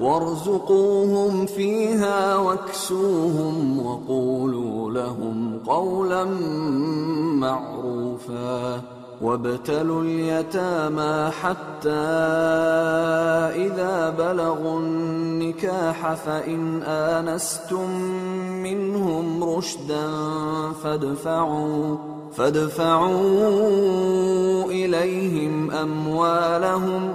وارزقوهم فيها واكسوهم وقولوا لهم قولا معروفا وابتلوا اليتامى حتى إذا بلغوا النكاح فإن آنستم منهم رشدا فادفعوا فادفعوا إليهم أموالهم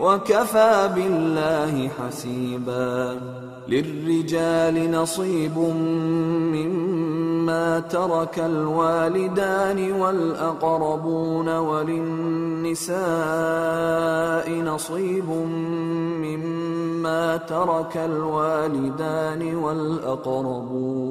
وكفى بالله حسيبا للرجال نصيب مما ترك الوالدان والأقربون وللنساء نصيب مما ترك الوالدان والأقربون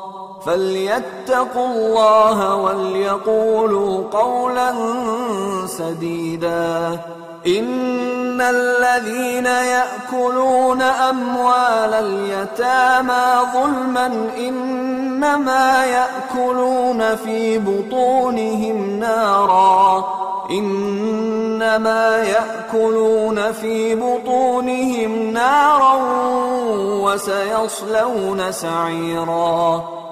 فليتقوا الله وليقولوا قولا سديدا ان الذين ياكلون اموال اليتامى ظلما انما ياكلون في بطونهم نارا انما ياكلون في بطونهم نارا وسيصلون سعيرا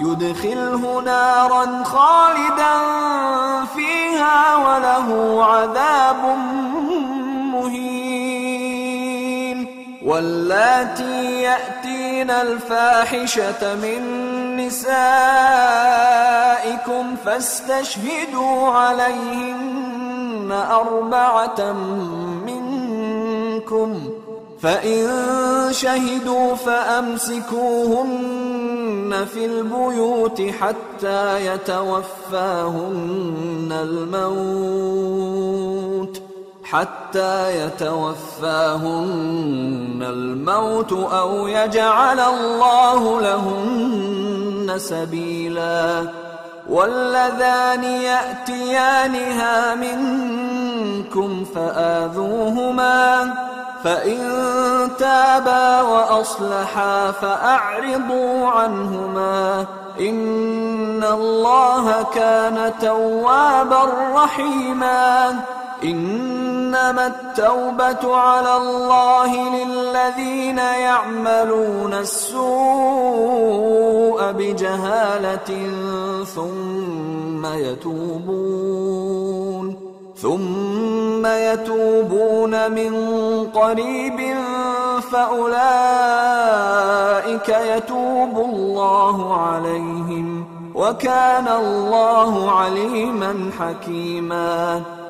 يدخله نارا خالدا فيها وله عذاب مهين. واللاتي يأتين الفاحشة من نسائكم فاستشهدوا عليهن أربعة منكم. فإن شهدوا فأمسكوهن في البيوت حتى يتوفاهن الموت حتى يتوفاهن الموت أو يجعل الله لهن سبيلا. واللذان يأتيانها منكم فآذوهما فإن تابا وأصلحا فأعرضوا عنهما إن الله كان توابا رحيما إنما التوبة على الله للذين يعملون السوء بجهالة ثم يتوبون ثم يتوبون من قريب فأولئك يتوب الله عليهم وكان الله عليما حكيما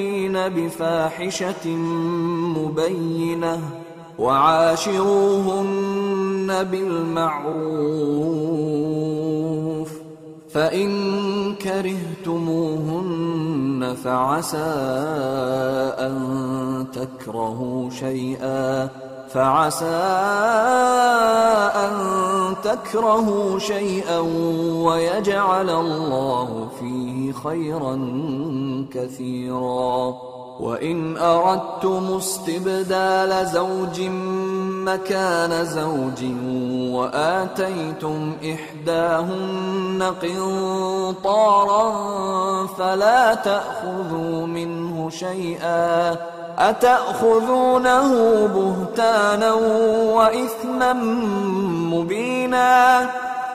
يأتين بفاحشة مبينة وعاشروهن بالمعروف فإن كرهتموهن فعسى أن تكرهوا شيئا فعسى أن تكرهوا شيئا ويجعل الله فيه خيرا كثيرا. وإن أردتم استبدال زوج مكان زوج وآتيتم إحداهن قنطارا فلا تأخذوا منه شيئا. أتأخذونه بهتانا وإثما مبينا.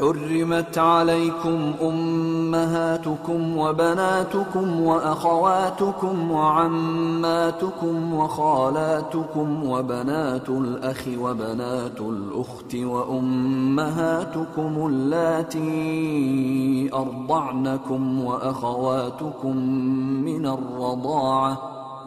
حرمت عليكم أمهاتكم وبناتكم وأخواتكم وعماتكم وخالاتكم وبنات الأخ وبنات الأخت وأمهاتكم اللاتي أرضعنكم وأخواتكم من الرضاعة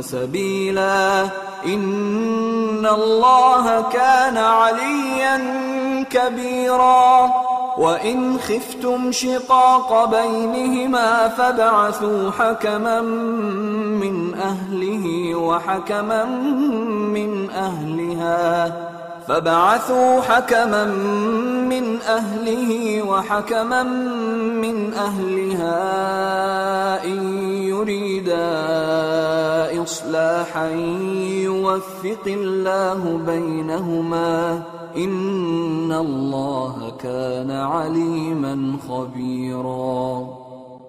سبيلا. إن الله كان عليا كبيرا. وإن خفتم شقاق بينهما فابعثوا حكما من أهله وحكما من أهلها. فبعثوا حكما من أهله وحكما من أهلها إن يريدا إصلاحا يوفق الله بينهما إن الله كان عليما خبيرا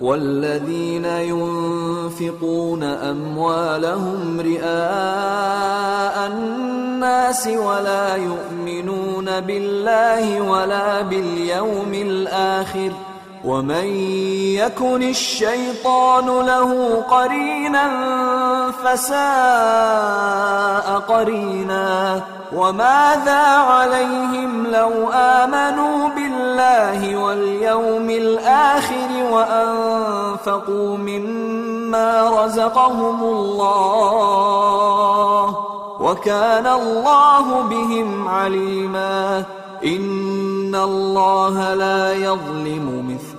والذين ينفقون أموالهم رئاء الناس ولا يؤمنون بالله ولا باليوم الآخر ومن يكن الشيطان له قرينا فساء قرينا وماذا عليهم لو آمنوا بالله واليوم الآخر وأنفقوا مما رزقهم الله وكان الله بهم عليما إن الله لا يظلم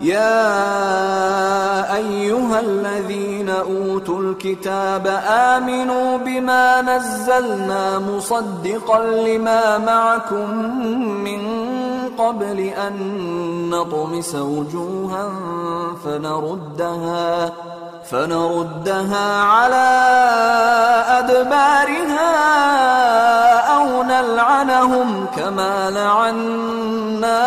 يا أيها الذين أوتوا الكتاب آمنوا بما نزلنا مصدقا لما معكم من قبل أن نطمس وجوها فنردها فنردها على أدبارها أو نلعنهم كما لعنا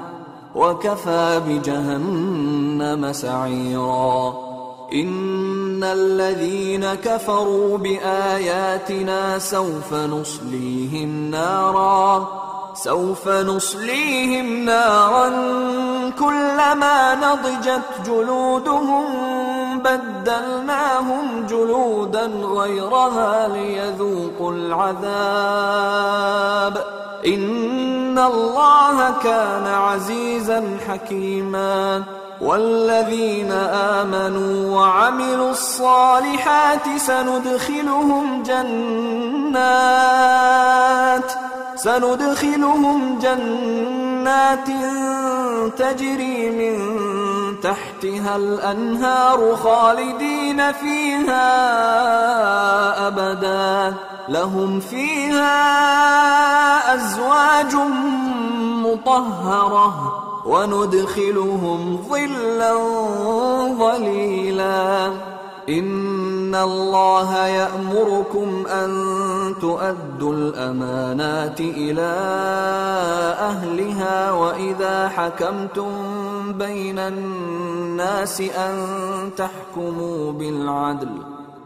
وكفى بجهنم سعيرا. إن الذين كفروا بآياتنا سوف نصليهم نارا. سوف نصليهم نارا كلما نضجت جلودهم بدلناهم جلودا غيرها ليذوقوا العذاب. إن الله كان عزيزا حكيما والذين آمنوا وعملوا الصالحات سندخلهم جنات سندخلهم جنات تجري من تحتها الأنهار خالدين فيها أبدا لهم فيها أزواج مطهرة وندخلهم ظلا ظليلا. إن الله يأمركم أن تؤدوا الأمانات إلى أهلها وإذا حكمتم بين الناس أن تحكموا بالعدل.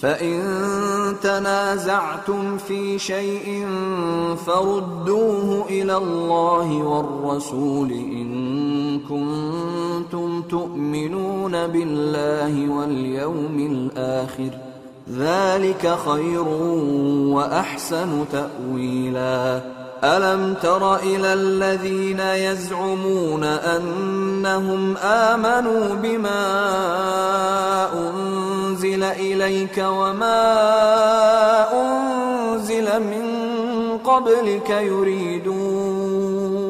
فإن تنازعتم في شيء فردوه إلى الله والرسول إن كنتم تؤمنون بالله واليوم الآخر ذلك خير وأحسن تأويلا ألم تر إلى الذين يزعمون أنهم آمنوا بما أنزل إليك وما أنزل من قبلك يريدون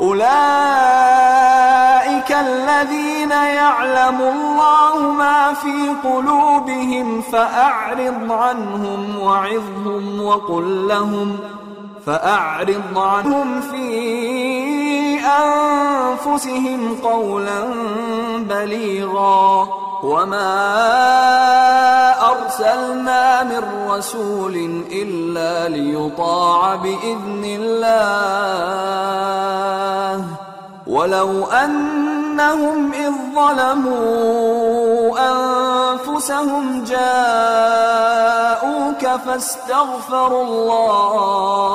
أولئك الذين يعلم الله ما في قلوبهم فأعرض عنهم وعظهم وقل لهم فأعرض عنهم في أنفسهم قولا بليغا. وما أرسلنا من رسول إلا ليطاع بإذن الله. ولو أنهم إذ ظلموا أنفسهم جاءوك فاستغفروا الله.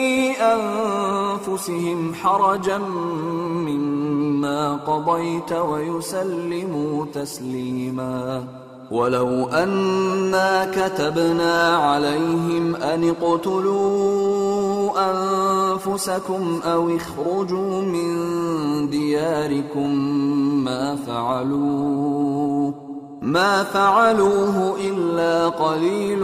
أنفسهم حرجا مما قضيت ويسلموا تسليما. ولو أنا كتبنا عليهم أن اقتلوا أنفسكم أو اخرجوا من دياركم ما فعلوه ما فعلوه إلا قليل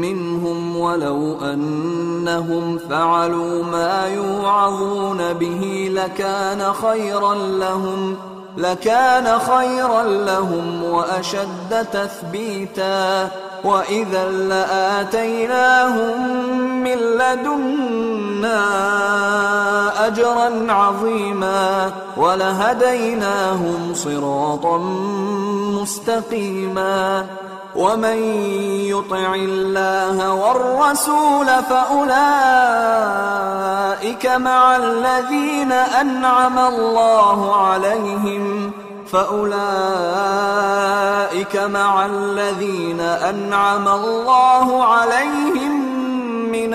منهم ولو أنهم فعلوا ما يوعظون به لكان خيرا لهم لكان خيرا لهم وأشد تثبيتا. وإذا لآتيناهم من لدنا أجرا عظيما ولهديناهم صراطا مستقيما ومن يطع الله والرسول فأولئك مع الذين أنعم الله عليهم فأولئك مع الذين أنعم الله عليهم من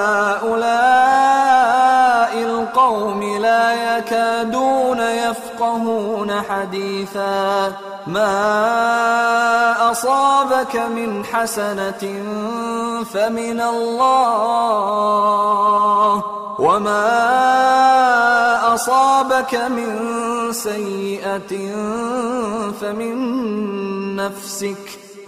يفقهون حديثا. ما أصابك من حسنة فمن الله. وما أصابك من سيئة فمن نفسك.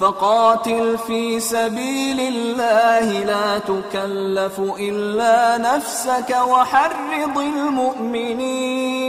فقاتل في سبيل الله لا تكلف إلا نفسك وحرض المؤمنين.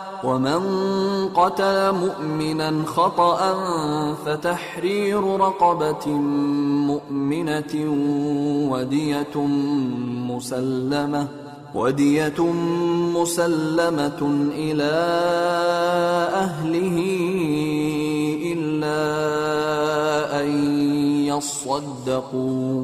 ومن قتل مؤمنا خطا فتحرير رقبه مؤمنه وديه مسلمه ودية مسلمة إلى أهله إلا أن يصدقوا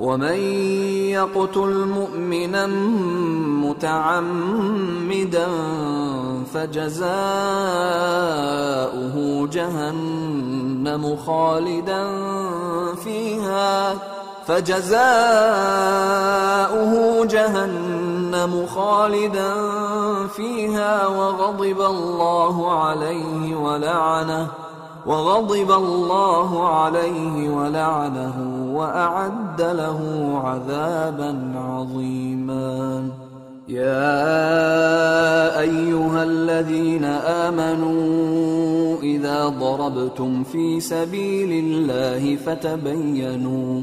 ومن يقتل مؤمنا متعمدا فجزاؤه جهنم خالدا فيها فجزاؤه جهنم خالدا فيها وغضب الله عليه ولعنه وغضب الله عليه ولعنه وأعد له عذابا عظيما. يا أيها الذين آمنوا إذا ضربتم في سبيل الله فتبينوا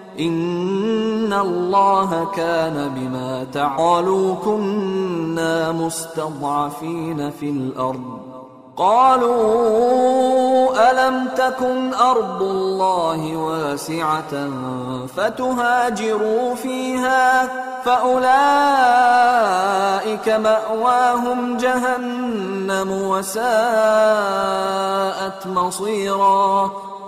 إن الله كان بما تعالوا كنا مستضعفين في الأرض. قالوا ألم تكن أرض الله واسعة فتهاجروا فيها فأولئك مأواهم جهنم وساءت مصيراً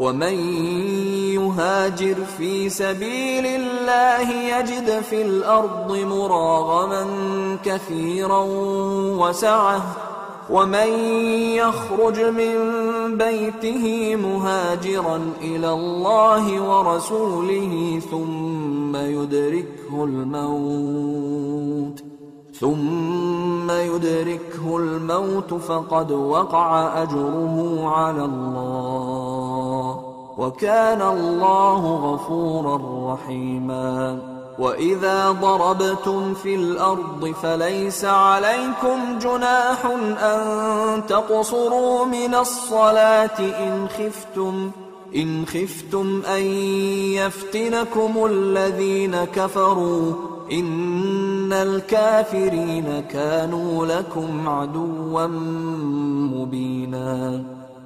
ومن يهاجر في سبيل الله يجد في الأرض مراغما كثيرا وسعة ومن يخرج من بيته مهاجرا إلى الله ورسوله ثم يدركه الموت. ثم يدركه الموت فقد وقع اجره على الله وكان الله غفورا رحيما وإذا ضربتم في الأرض فليس عليكم جناح أن تقصروا من الصلاة إن خفتم إن خفتم أن يفتنكم الذين كفروا إن الكافرين كانوا لكم عدوا مبينا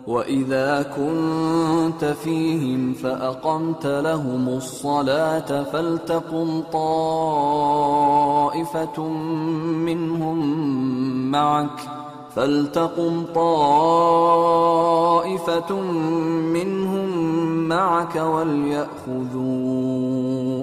وإذا كنت فيهم فأقمت لهم الصلاة فلتقم طائفة منهم معك فلتقم طائفة منهم معك وليأخذوا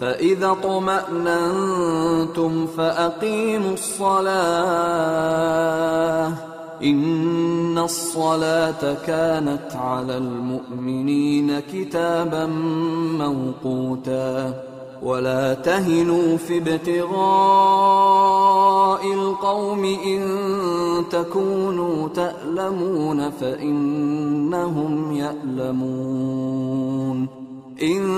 فإذا اطمأننتم فأقيموا الصلاة. إن الصلاة كانت على المؤمنين كتابا موقوتا. ولا تهنوا في ابتغاء القوم إن تكونوا تألمون فإنهم يألمون. إن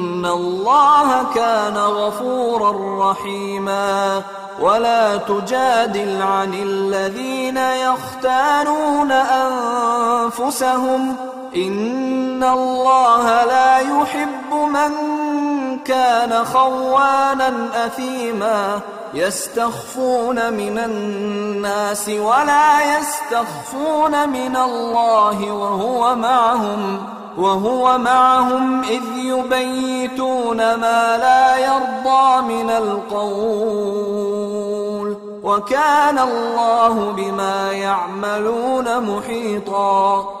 ان الله كان غفورا رحيما ولا تجادل عن الذين يختانون انفسهم ان الله لا يحب من كان خوانا اثيما يستخفون من الناس ولا يستخفون من الله وهو معهم وهو معهم إذ يبيتون ما لا يرضى من القول وكان الله بما يعملون محيطا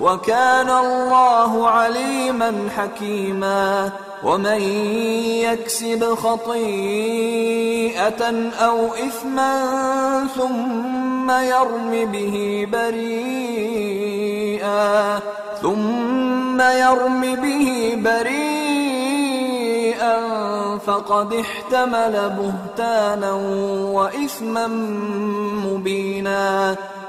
وكان الله عليما حكيما ومن يكسب خطيئة أو إثما ثم يرم به بريئا ثم يرم به بريئا فقد احتمل بهتانا وإثما مبينا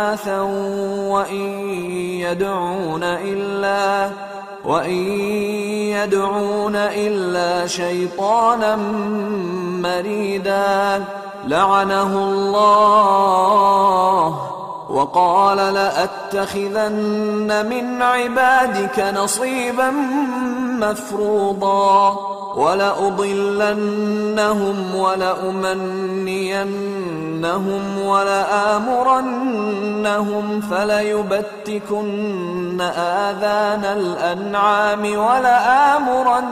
إناثا وإن يدعون إلا وإن يدعون إلا شيطانا مريدا لعنه الله وقال لأتخذن من عبادك نصيبا مفروضا ولأضلنهم ولأمنينهم ولآمرنهم فليبتكن آذان الأنعام ولآمرنهم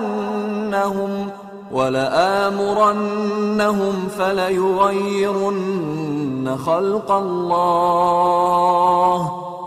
ولآمرنهم فليغيرن خلق الله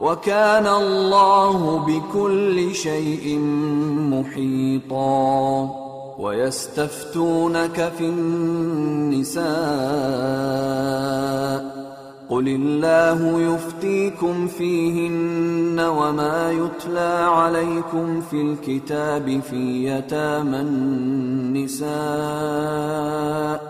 وكان الله بكل شيء محيطا. ويستفتونك في النساء. قل الله يفتيكم فيهن وما يتلى عليكم في الكتاب في يتامى النساء.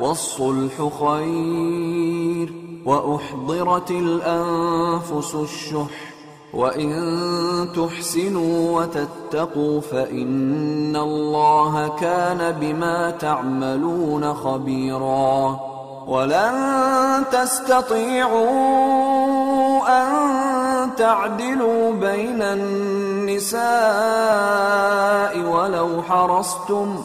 والصلح خير وأحضرت الأنفس الشح وإن تحسنوا وتتقوا فإن الله كان بما تعملون خبيرا ولن تستطيعوا أن تعدلوا بين النساء ولو حرصتم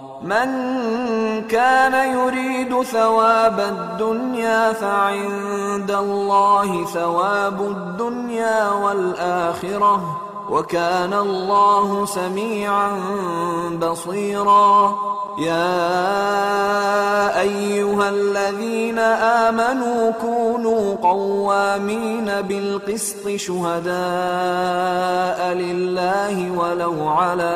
من كان يريد ثواب الدنيا فعند الله ثواب الدنيا والآخرة وكان الله سميعا بصيرا. يا أيها الذين آمنوا كونوا قوامين بالقسط شهداء لله ولو على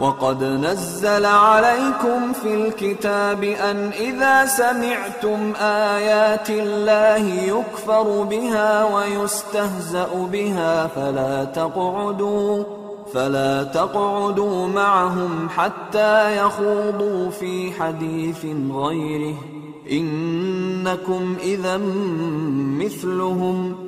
وقد نزل عليكم في الكتاب أن إذا سمعتم آيات الله يكفر بها ويستهزأ بها فلا تقعدوا فلا تقعدوا معهم حتى يخوضوا في حديث غيره. إنكم إذا مثلهم.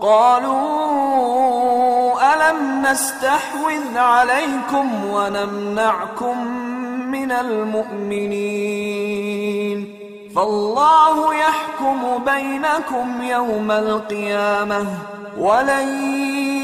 قالوا ألم نستحوذ عليكم ونمنعكم من المؤمنين فالله يحكم بينكم يوم القيامة ولن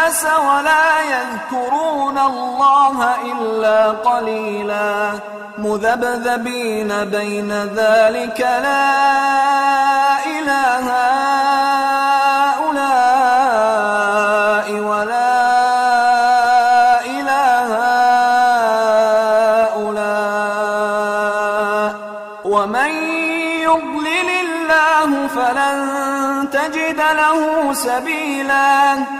الناس ولا يذكرون الله إلا قليلا. مذبذبين بين ذلك لا إله ولا ومن يضلل الله فلن تجد له سبيلا.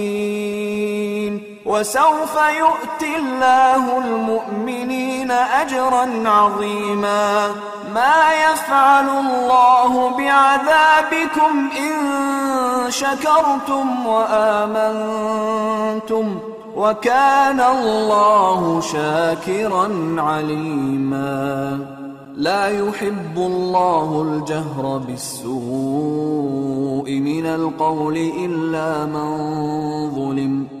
وسوف يؤتي الله المؤمنين أجرا عظيما. ما يفعل الله بعذابكم إن شكرتم وآمنتم وكان الله شاكرا عليما. لا يحب الله الجهر بالسوء من القول إلا من ظلم.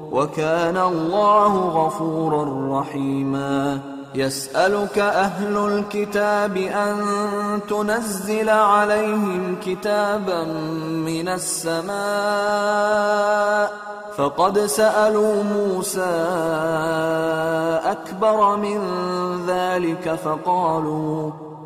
وكان الله غفورا رحيما. يسألك أهل الكتاب أن تنزل عليهم كتابا من السماء. فقد سألوا موسى أكبر من ذلك فقالوا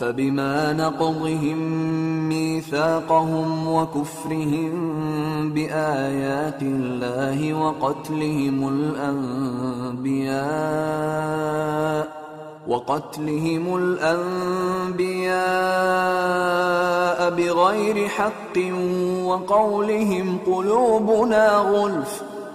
فبما نقضهم ميثاقهم وكفرهم بآيات الله وقتلهم الأنبياء وقتلهم الأنبياء بغير حق وقولهم قلوبنا غلف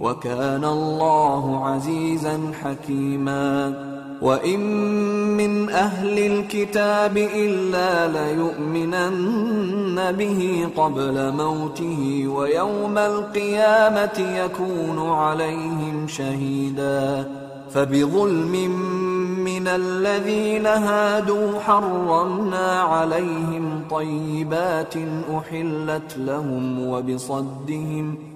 وكان الله عزيزا حكيما. وإن من أهل الكتاب إلا ليؤمنن به قبل موته ويوم القيامة يكون عليهم شهيدا. فبظلم من الذين هادوا حرمنا عليهم طيبات أحلت لهم وبصدهم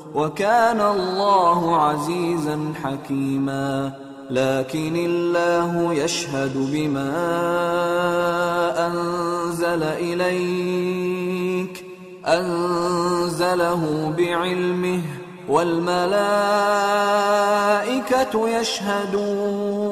وكان الله عزيزا حكيما. لكن الله يشهد بما أنزل إليك أنزله بعلمه والملائكة يشهدون.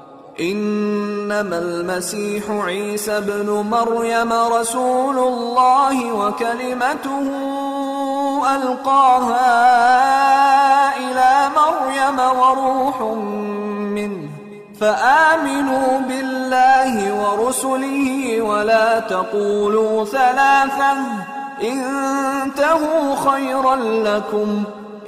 إنما المسيح عيسى ابن مريم رسول الله وكلمته ألقاها إلى مريم وروح منه. فآمنوا بالله ورسله ولا تقولوا ثلاثا انتهوا خيرا لكم.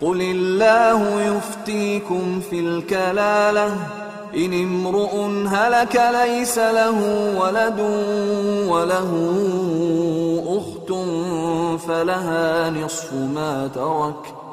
قل الله يفتيكم في الكلاله إن امرؤ هلك ليس له ولد وله أخت فلها نصف ما ترك